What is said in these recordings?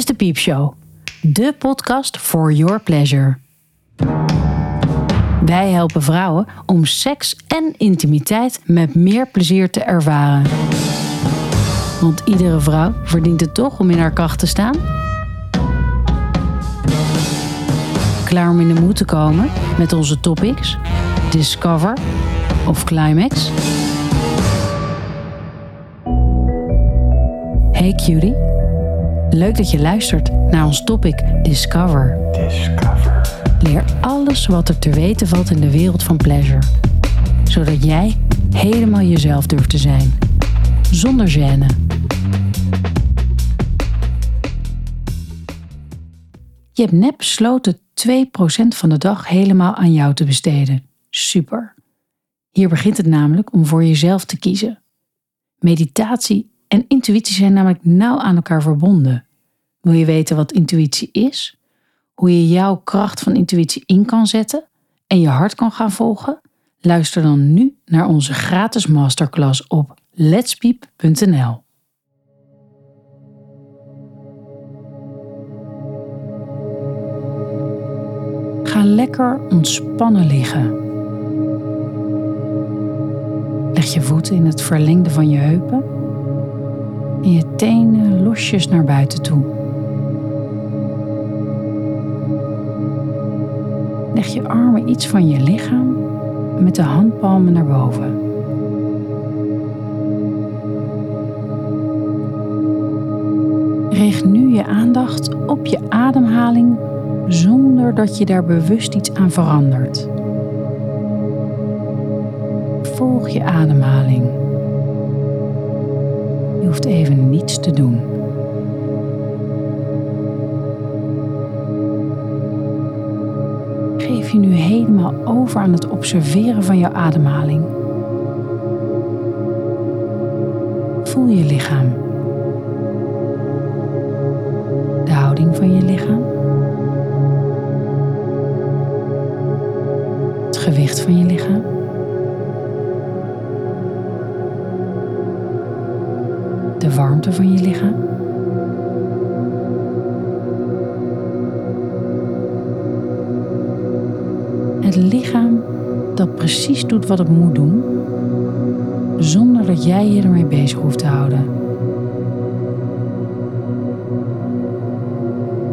is de Piepshow, de podcast for your pleasure. Wij helpen vrouwen om seks en intimiteit met meer plezier te ervaren. Want iedere vrouw verdient het toch om in haar kracht te staan? Klaar om in de moed te komen met onze topics? Discover of Climax? Hey cutie, leuk dat je luistert naar ons topic Discover. Discover. Leer alles wat er te weten valt in de wereld van pleasure. Zodat jij helemaal jezelf durft te zijn. Zonder gêne. Je hebt net besloten 2% van de dag helemaal aan jou te besteden. Super. Hier begint het namelijk om voor jezelf te kiezen. Meditatie en intuïtie zijn namelijk nauw aan elkaar verbonden. Wil je weten wat intuïtie is? Hoe je jouw kracht van intuïtie in kan zetten en je hart kan gaan volgen? Luister dan nu naar onze gratis masterclass op letspiep.nl. Ga lekker ontspannen liggen. Leg je voeten in het verlengde van je heupen en je tenen losjes naar buiten toe. Leg je armen iets van je lichaam met de handpalmen naar boven. Richt nu je aandacht op je ademhaling zonder dat je daar bewust iets aan verandert. Volg je ademhaling. Je hoeft even niets te doen. Geef je nu helemaal over aan het observeren van jouw ademhaling. Voel je lichaam. De houding van je lichaam. Het gewicht van je lichaam. Van je lichaam. Het lichaam dat precies doet wat het moet doen, zonder dat jij je ermee bezig hoeft te houden.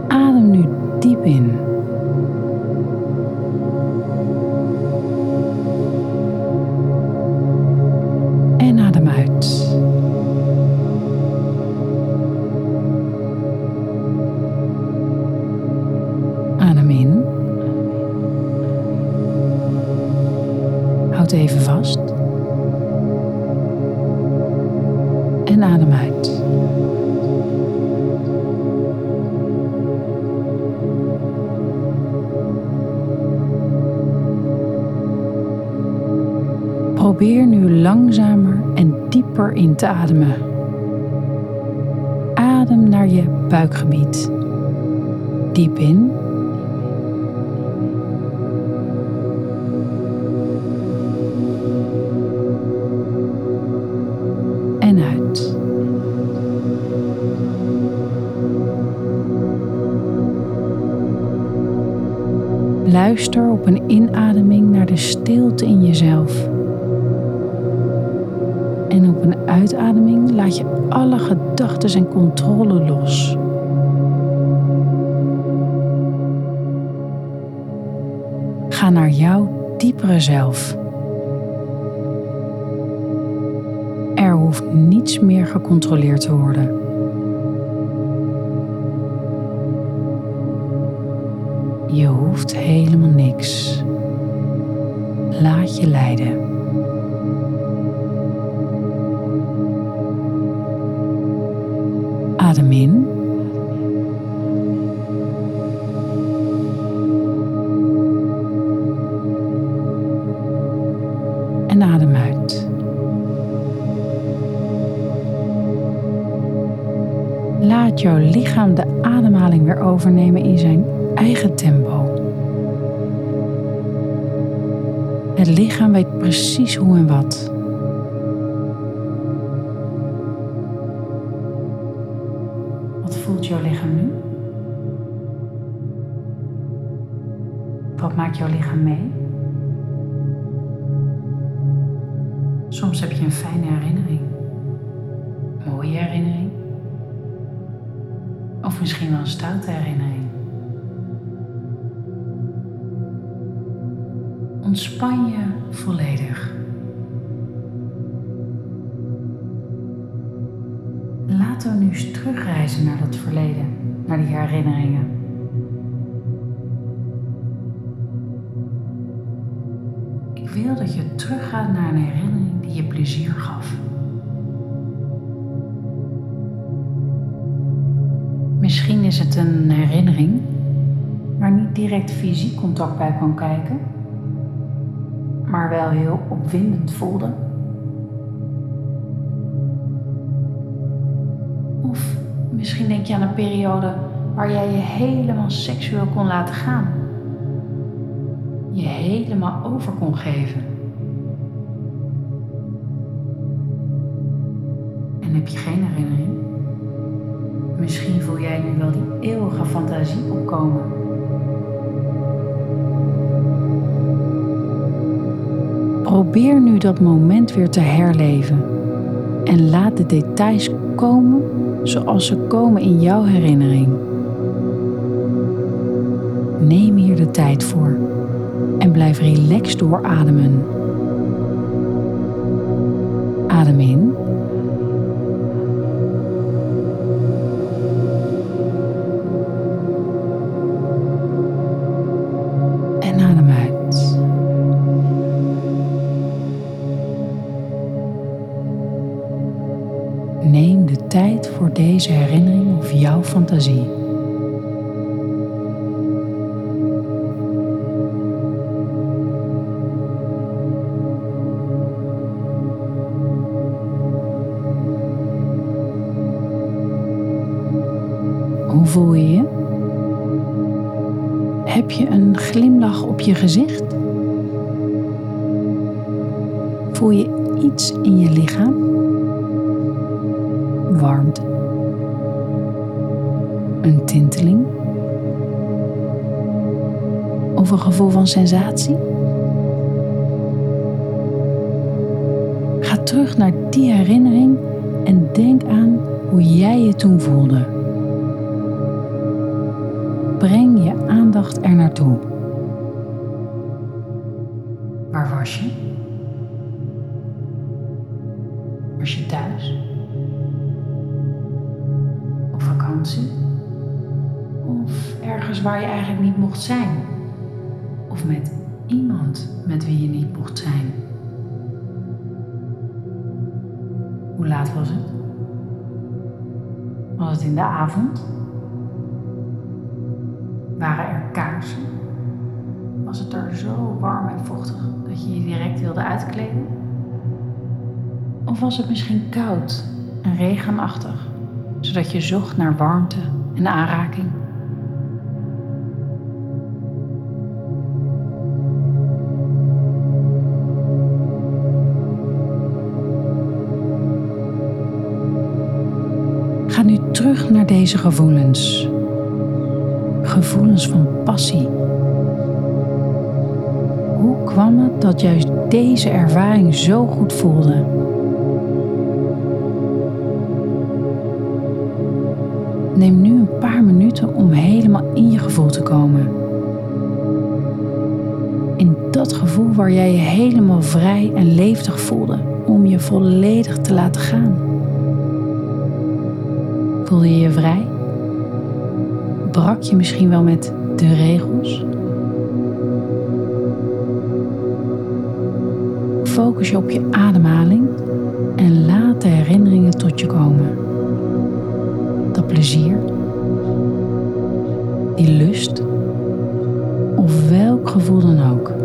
Adem nu diep in. Probeer nu langzamer en dieper in te ademen. Adem naar je buikgebied. Diep in. En uit. Luister op een inademing naar de stilte in jezelf. En op een uitademing laat je alle gedachten en controle los. Ga naar jouw diepere zelf. Er hoeft niets meer gecontroleerd te worden. Je hoeft helemaal niks. Laat je leiden. Adem in. En adem uit. Laat jouw lichaam de ademhaling weer overnemen in zijn eigen tempo. Het lichaam weet precies hoe en wat. Jouw lichaam mee? Soms heb je een fijne herinnering, een mooie herinnering, of misschien wel een stoute herinnering. Ontspan je volledig. Laten we nu eens terugreizen naar dat verleden, naar die herinneringen. Wil dat je teruggaat naar een herinnering die je plezier gaf. Misschien is het een herinnering waar niet direct fysiek contact bij kan kijken, maar wel heel opwindend voelde. Of misschien denk je aan een periode waar jij je helemaal seksueel kon laten gaan. Je helemaal over kon geven. En heb je geen herinnering? Misschien voel jij nu wel die eeuwige fantasie opkomen. Probeer nu dat moment weer te herleven en laat de details komen zoals ze komen in jouw herinnering. Neem hier de tijd voor en blijf relaxed doorademen. Adem in. En adem uit. Neem de tijd voor deze herinnering of jouw fantasie. Je gezicht? Voel je iets in je lichaam? Warmte. Een tinteling? Of een gevoel van sensatie? Ga terug naar die herinnering en denk aan hoe jij je toen voelde. Breng je aandacht er naartoe. Was je? Thuis? Op vakantie? Of ergens waar je eigenlijk niet mocht zijn? Of met iemand met wie je niet mocht zijn? Hoe laat was het? Was het in de avond? Waren er kaarsen? Was het er zo warm en vochtig dat je je direct wilde uitkleden? Of was het misschien koud en regenachtig, zodat je zocht naar warmte en aanraking? Ga nu terug naar deze gevoelens. Gevoelens van passie. Kwam het dat juist deze ervaring zo goed voelde? Neem nu een paar minuten om helemaal in je gevoel te komen. In dat gevoel waar jij je helemaal vrij en levendig voelde, om je volledig te laten gaan. Voelde je je vrij? Brak je misschien wel met de regels? Focus je op je ademhaling en laat de herinneringen tot je komen. Dat plezier, die lust of welk gevoel dan ook.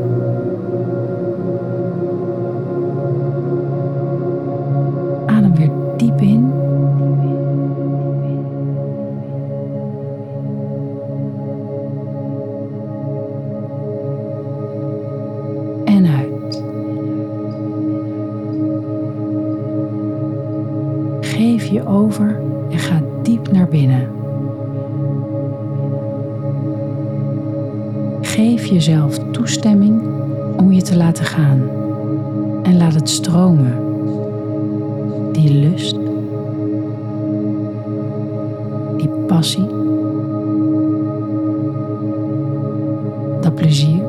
Passie, dat plezier.